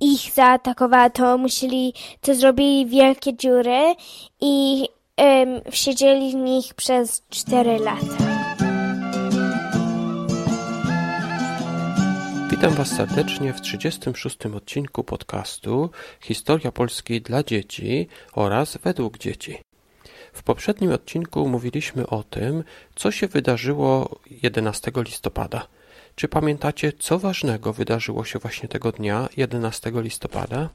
ich zaatakowała, to musieli, to zrobili wielkie dziury i um, siedzieli w nich przez cztery lata. Witam Was serdecznie w 36. odcinku podcastu Historia Polski dla dzieci oraz według dzieci. W poprzednim odcinku mówiliśmy o tym, co się wydarzyło 11 listopada. Czy pamiętacie, co ważnego wydarzyło się właśnie tego dnia, 11 listopada?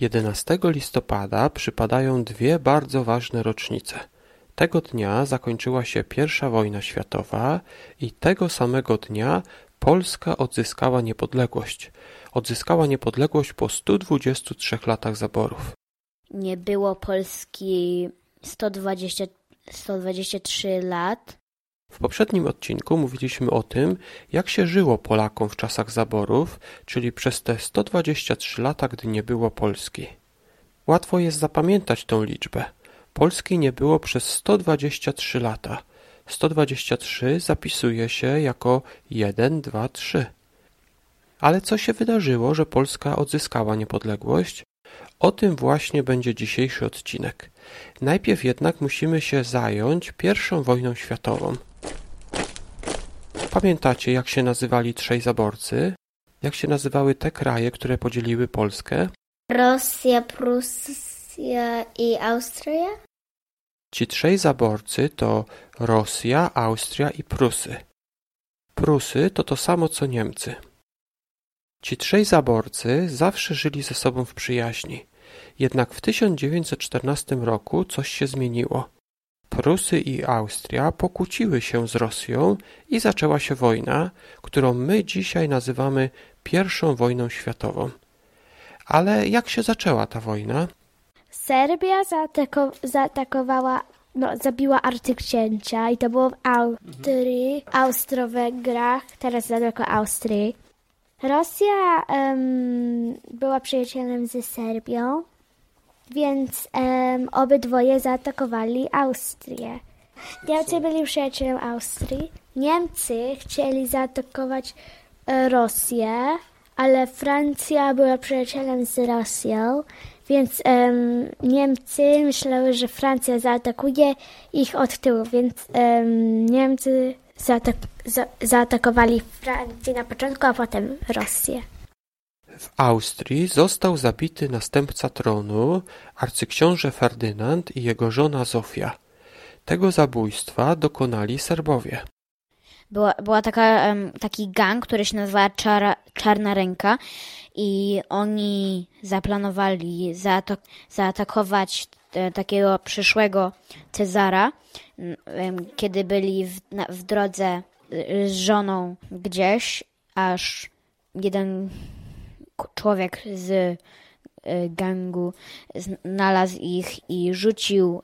11 listopada przypadają dwie bardzo ważne rocznice. Tego dnia zakończyła się I wojna światowa i tego samego dnia Polska odzyskała niepodległość. Odzyskała niepodległość po 123 latach zaborów. Nie było Polski 120, 123 lat. W poprzednim odcinku mówiliśmy o tym, jak się żyło Polakom w czasach zaborów, czyli przez te 123 lata, gdy nie było Polski. Łatwo jest zapamiętać tą liczbę. Polski nie było przez 123 lata. 123 zapisuje się jako 1, 2, 3. Ale co się wydarzyło, że Polska odzyskała niepodległość? O tym właśnie będzie dzisiejszy odcinek. Najpierw jednak musimy się zająć I wojną światową. Pamiętacie, jak się nazywali trzej zaborcy? Jak się nazywały te kraje, które podzieliły Polskę? Rosja, Prusja i Austria? Ci trzej zaborcy to Rosja, Austria i Prusy. Prusy to to samo co Niemcy. Ci trzej zaborcy zawsze żyli ze sobą w przyjaźni. Jednak w 1914 roku coś się zmieniło. Prusy i Austria pokłóciły się z Rosją i zaczęła się wojna, którą my dzisiaj nazywamy I wojną światową. Ale jak się zaczęła ta wojna? Serbia zaatako zaatakowała, no, zabiła arcyksięcia i to było w Austrii, Austro-Węgrach, teraz daleko Austrii. Rosja um, była przyjacielem ze Serbią, więc um, obydwoje zaatakowali Austrię. Niemcy byli przyjacielem Austrii. Niemcy chcieli zaatakować e, Rosję, ale Francja była przyjacielem z Rosją, więc um, Niemcy myślały, że Francja zaatakuje ich od tyłu, więc um, Niemcy zaatak za zaatakowali Francję na początku, a potem Rosję. W Austrii został zabity następca tronu, arcyksiąże Ferdynand i jego żona Zofia. Tego zabójstwa dokonali Serbowie. Była, była taka, taki gang, który się nazywa Czara, Czarna Ręka i oni zaplanowali zaatak zaatakować e, takiego przyszłego Cezara, kiedy byli w, na, w drodze e, z żoną gdzieś, aż jeden człowiek z e, gangu znalazł ich i rzucił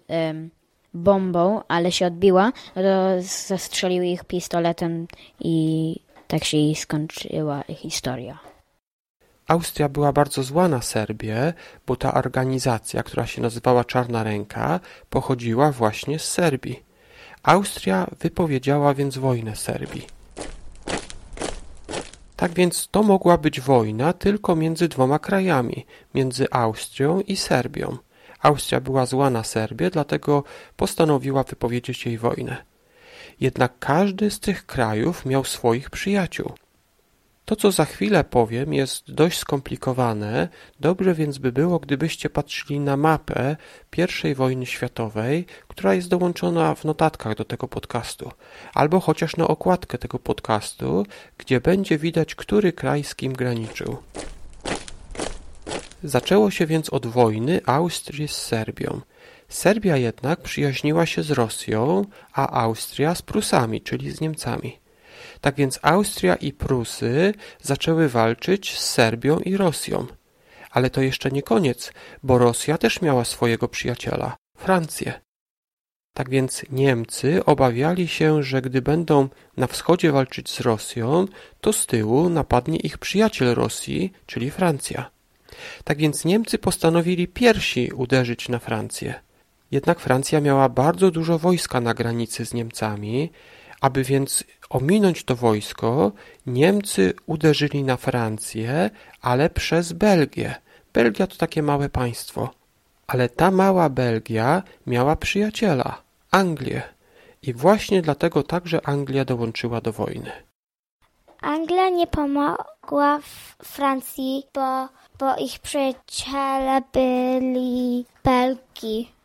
bombą, ale się odbiła, to zastrzelił ich pistoletem i tak się jej skończyła historia. Austria była bardzo zła na Serbię, bo ta organizacja, która się nazywała Czarna Ręka, pochodziła właśnie z Serbii. Austria wypowiedziała więc wojnę Serbii. Tak więc to mogła być wojna tylko między dwoma krajami, między Austrią i Serbią. Austria była zła na Serbię, dlatego postanowiła wypowiedzieć jej wojnę. Jednak każdy z tych krajów miał swoich przyjaciół. To, co za chwilę powiem, jest dość skomplikowane, dobrze więc by było, gdybyście patrzyli na mapę I wojny światowej, która jest dołączona w notatkach do tego podcastu, albo chociaż na okładkę tego podcastu, gdzie będzie widać, który kraj z kim graniczył. Zaczęło się więc od wojny Austrii z Serbią. Serbia jednak przyjaźniła się z Rosją, a Austria z Prusami, czyli z Niemcami. Tak więc Austria i Prusy zaczęły walczyć z Serbią i Rosją. Ale to jeszcze nie koniec, bo Rosja też miała swojego przyjaciela Francję. Tak więc Niemcy obawiali się, że gdy będą na wschodzie walczyć z Rosją, to z tyłu napadnie ich przyjaciel Rosji, czyli Francja. Tak więc Niemcy postanowili pierwsi uderzyć na Francję. Jednak Francja miała bardzo dużo wojska na granicy z Niemcami, Aby więc ominąć to wojsko, Niemcy uderzyli na Francję, ale przez Belgię. Belgia to takie małe państwo. Ale ta mała Belgia miała przyjaciela Anglię. I właśnie dlatego także Anglia dołączyła do wojny. Anglia nie pomogła Francji, bo, bo ich przyjaciele byli Belgii.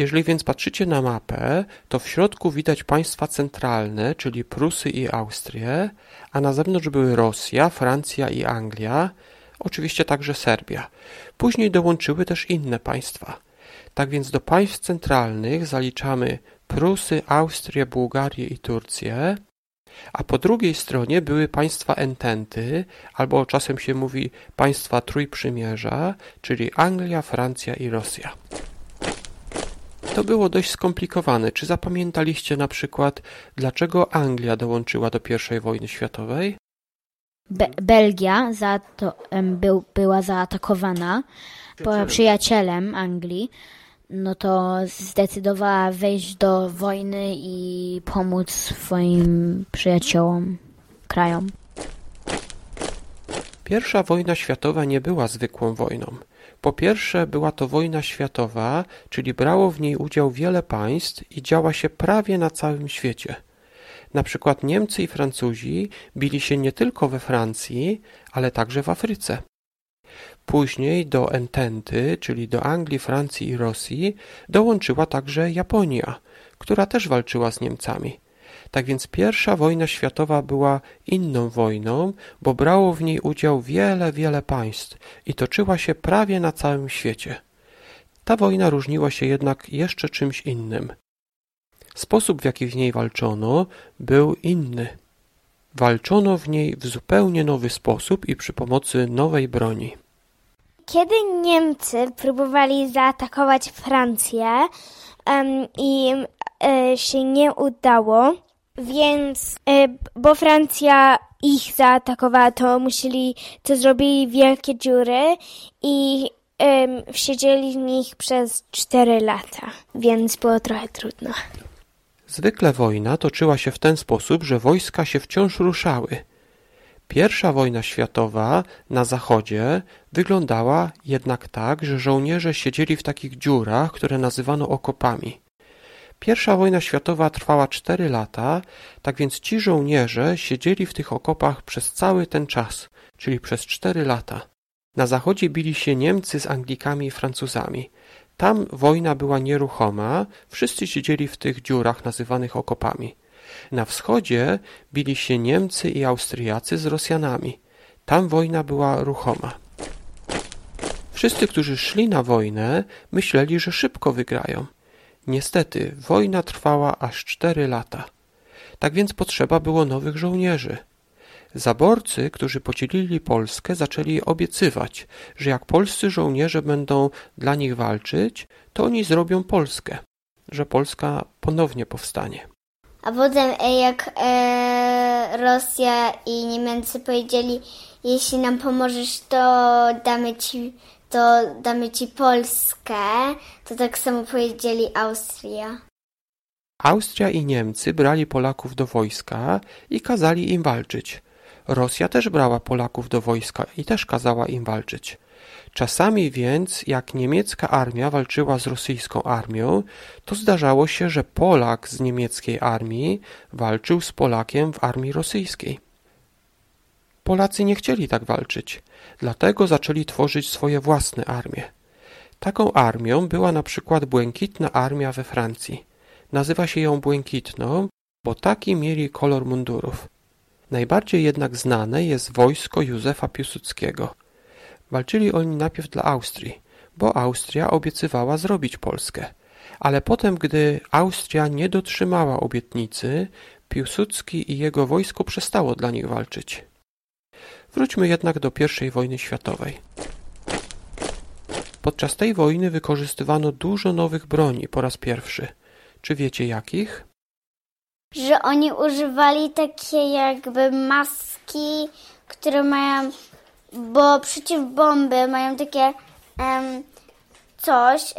Jeżeli więc patrzycie na mapę, to w środku widać państwa centralne, czyli Prusy i Austrię, a na zewnątrz były Rosja, Francja i Anglia, oczywiście także Serbia. Później dołączyły też inne państwa. Tak więc do państw centralnych zaliczamy Prusy, Austrię, Bułgarię i Turcję, a po drugiej stronie były państwa ententy, albo czasem się mówi państwa trójprzymierza, czyli Anglia, Francja i Rosja. To było dość skomplikowane. Czy zapamiętaliście na przykład, dlaczego Anglia dołączyła do I wojny światowej? Be Belgia za to, um, był, była zaatakowana po przyjacielem Anglii, no to zdecydowała wejść do wojny i pomóc swoim przyjaciołom, krajom. Pierwsza wojna światowa nie była zwykłą wojną. Po pierwsze, była to wojna światowa, czyli brało w niej udział wiele państw i działa się prawie na całym świecie. Na przykład Niemcy i Francuzi bili się nie tylko we Francji, ale także w Afryce. Później do Ententy, czyli do Anglii, Francji i Rosji, dołączyła także Japonia, która też walczyła z Niemcami. Tak więc pierwsza wojna światowa była inną wojną, bo brało w niej udział wiele, wiele państw i toczyła się prawie na całym świecie. Ta wojna różniła się jednak jeszcze czymś innym. Sposób, w jaki w niej walczono, był inny. Walczono w niej w zupełnie nowy sposób i przy pomocy nowej broni. Kiedy Niemcy próbowali zaatakować Francję um, i e, się nie udało, więc e, bo Francja ich zaatakowała, to musieli, to zrobili wielkie dziury i um, siedzieli w nich przez cztery lata, więc było trochę trudno. Zwykle wojna toczyła się w ten sposób, że wojska się wciąż ruszały. Pierwsza wojna światowa na zachodzie wyglądała jednak tak, że żołnierze siedzieli w takich dziurach, które nazywano okopami. Pierwsza wojna światowa trwała cztery lata, tak więc ci żołnierze siedzieli w tych okopach przez cały ten czas, czyli przez cztery lata. Na zachodzie bili się Niemcy z Anglikami i Francuzami. Tam wojna była nieruchoma, wszyscy siedzieli w tych dziurach nazywanych okopami. Na wschodzie bili się Niemcy i Austriacy z Rosjanami. Tam wojna była ruchoma. Wszyscy, którzy szli na wojnę, myśleli, że szybko wygrają. Niestety, wojna trwała aż cztery lata. Tak więc potrzeba było nowych żołnierzy. Zaborcy, którzy podzielili Polskę, zaczęli obiecywać, że jak polscy żołnierze będą dla nich walczyć, to oni zrobią Polskę, że Polska ponownie powstanie. A potem e, jak e, Rosja i Niemcy powiedzieli, jeśli nam pomożesz, to damy ci, to damy ci Polskę, to tak samo powiedzieli Austria. Austria i Niemcy brali Polaków do wojska i kazali im walczyć. Rosja też brała Polaków do wojska i też kazała im walczyć. Czasami więc, jak niemiecka armia walczyła z rosyjską armią, to zdarzało się, że Polak z niemieckiej armii walczył z Polakiem w armii rosyjskiej. Polacy nie chcieli tak walczyć, dlatego zaczęli tworzyć swoje własne armie. Taką armią była na przykład Błękitna Armia we Francji. Nazywa się ją Błękitną, bo taki mieli kolor mundurów. Najbardziej jednak znane jest wojsko Józefa Piłsudskiego. Walczyli oni najpierw dla Austrii, bo Austria obiecywała zrobić Polskę. Ale potem, gdy Austria nie dotrzymała obietnicy, Piłsudski i jego wojsko przestało dla nich walczyć. Wróćmy jednak do I wojny światowej. Podczas tej wojny wykorzystywano dużo nowych broni po raz pierwszy. Czy wiecie jakich? Że oni używali takie jakby maski, które mają bo przeciwbomby mają takie um, coś, y,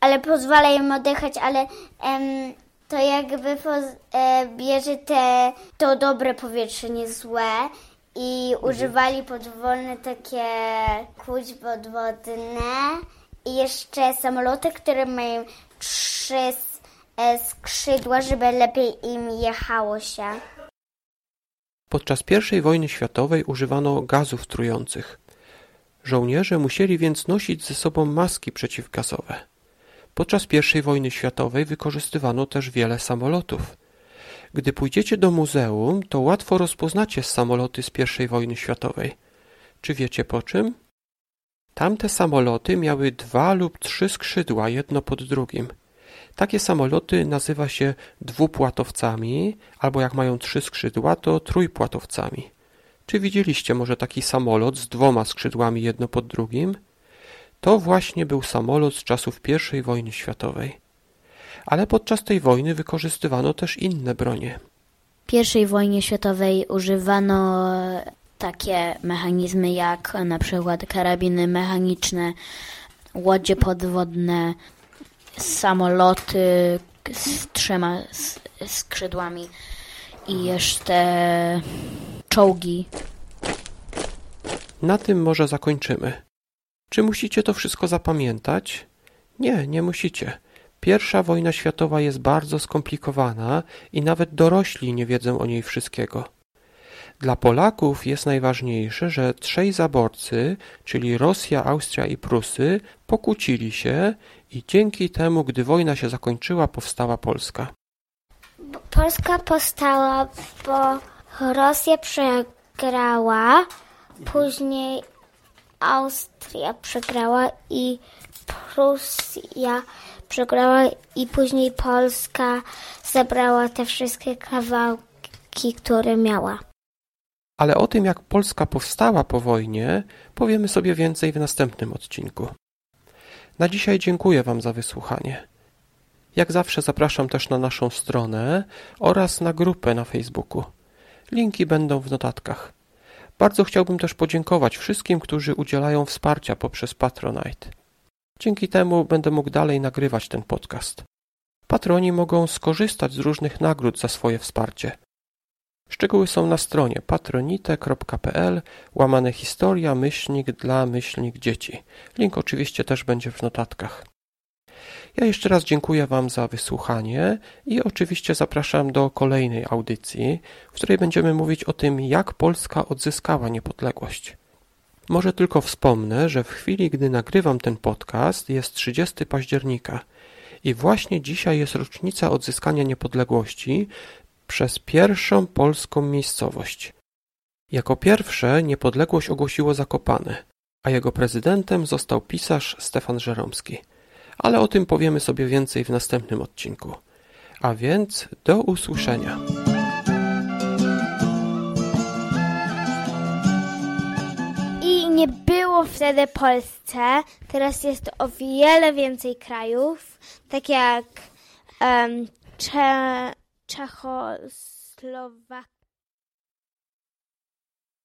ale pozwala im oddychać, ale um, to jakby e, bierze te, to dobre powietrze, nie złe i używali podwodne takie kłuć podwodne i jeszcze samoloty, które mają trzy e, skrzydła, żeby lepiej im jechało się. Podczas I wojny światowej używano gazów trujących. Żołnierze musieli więc nosić ze sobą maski przeciwgazowe. Podczas I wojny światowej wykorzystywano też wiele samolotów. Gdy pójdziecie do muzeum, to łatwo rozpoznacie samoloty z I wojny światowej. Czy wiecie po czym? Tamte samoloty miały dwa lub trzy skrzydła, jedno pod drugim. Takie samoloty nazywa się dwupłatowcami, albo jak mają trzy skrzydła, to trójpłatowcami. Czy widzieliście może taki samolot z dwoma skrzydłami jedno pod drugim? To właśnie był samolot z czasów I wojny światowej. Ale podczas tej wojny wykorzystywano też inne bronie. W I wojnie światowej używano takie mechanizmy jak na przykład karabiny mechaniczne, łodzie podwodne, samoloty z trzema skrzydłami i jeszcze czołgi. Na tym może zakończymy. Czy musicie to wszystko zapamiętać? Nie, nie musicie. Pierwsza wojna światowa jest bardzo skomplikowana i nawet dorośli nie wiedzą o niej wszystkiego. Dla Polaków jest najważniejsze, że trzej zaborcy, czyli Rosja, Austria i Prusy, pokłócili się i dzięki temu, gdy wojna się zakończyła, powstała Polska. Polska powstała, bo Rosja przegrała, później Austria przegrała i Prusja przegrała i później Polska zabrała te wszystkie kawałki, które miała. Ale o tym, jak Polska powstała po wojnie, powiemy sobie więcej w następnym odcinku. Na dzisiaj dziękuję Wam za wysłuchanie. Jak zawsze zapraszam też na naszą stronę oraz na grupę na Facebooku. Linki będą w notatkach. Bardzo chciałbym też podziękować wszystkim, którzy udzielają wsparcia poprzez Patronite. Dzięki temu będę mógł dalej nagrywać ten podcast. Patroni mogą skorzystać z różnych nagród za swoje wsparcie. Szczegóły są na stronie patronite.pl łamane historia myślnik dla myślnik dzieci. Link oczywiście też będzie w notatkach. Ja jeszcze raz dziękuję Wam za wysłuchanie i oczywiście zapraszam do kolejnej audycji, w której będziemy mówić o tym, jak Polska odzyskała niepodległość. Może tylko wspomnę, że w chwili, gdy nagrywam ten podcast, jest 30 października i właśnie dzisiaj jest rocznica odzyskania niepodległości przez pierwszą polską miejscowość. Jako pierwsze niepodległość ogłosiło Zakopane, a jego prezydentem został pisarz Stefan Żeromski ale o tym powiemy sobie więcej w następnym odcinku. A więc do usłyszenia. I nie było wtedy Polsce, teraz jest o wiele więcej krajów, tak jak um, Cze Czechosłowakia.